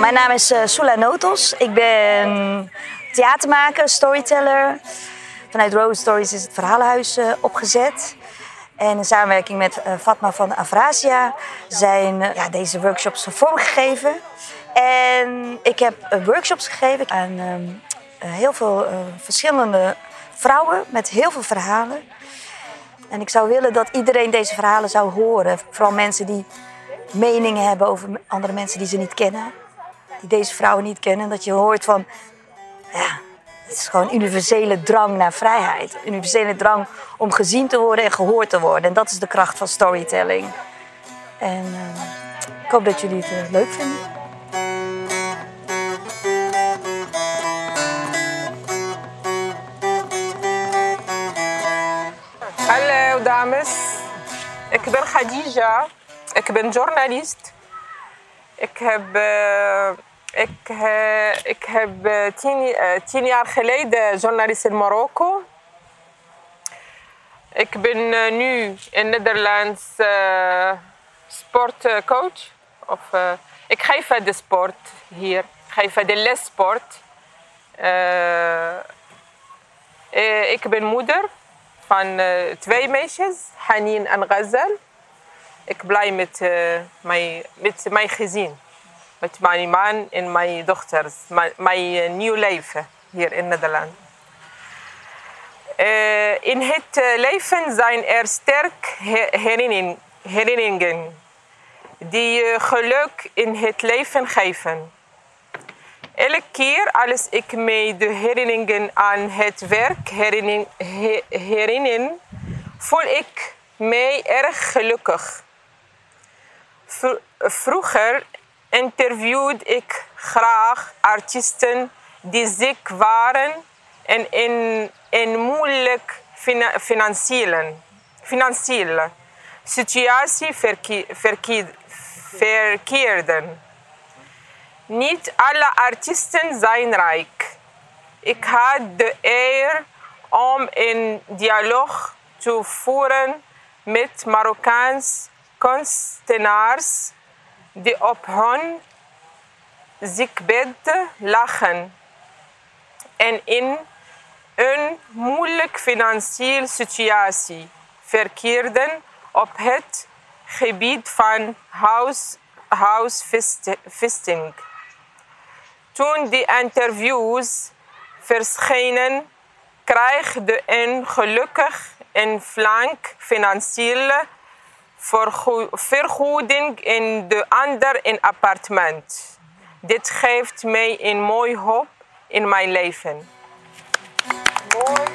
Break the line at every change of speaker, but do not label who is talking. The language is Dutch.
Mijn naam is uh, Sula Notos. Ik ben theatermaker, storyteller. Vanuit Rose Stories is het verhalenhuis uh, opgezet. En in samenwerking met uh, Fatma van Avrasia zijn ja, deze workshops vormgegeven. En ik heb workshops gegeven aan ehm, heel veel verschillende vrouwen met heel veel verhalen. En ik zou willen dat iedereen deze verhalen zou horen. Vooral mensen die meningen hebben over andere mensen die ze niet kennen. Die deze vrouwen niet kennen. Dat je hoort van, ja, het is gewoon universele drang naar vrijheid. Universele drang om gezien te worden en gehoord te worden. En dat is de kracht van storytelling. En uh, ik hoop dat jullie het uh, leuk vinden.
Hallo dames, ik ben Khadija. Ik ben journalist. Ik heb, uh, ik, uh, ik heb uh, tien, tien, jaar geleden journalist in Marokko. Ik ben nu in Nederlands sportcoach. Of, ik geef de sport hier. Ik geef de les sport. ik ben moeder van twee meisjes, Hanin en Ghazal ik blij met, mijn, met mijn gezin. Met mijn man en mijn dochters. Mijn, mijn uh, nieuw leven hier in Nederland. Uh, in het leven zijn er sterk herinneringen, die geluk in het leven geven. Elke keer als ik me de herinneringen aan het werk herinner, voel ik mij erg gelukkig. Vroeger interviewde ik graag artiesten die ziek waren en in een moeilijk financiële, financiële situatie verkeerden. Niet alle artiesten zijn rijk. Ik had de eer om een dialoog te voeren met Marokkaans kunstenaars die op hun ziekbed lachen en in een moeilijk financiële situatie verkeerden op het gebied van house, housevesting. Toen die interviews verschenen, kreeg een gelukkig en flank financiële vergoeding in de ander in appartement. Dit geeft mij een mooi hoop in mijn leven. Mooi.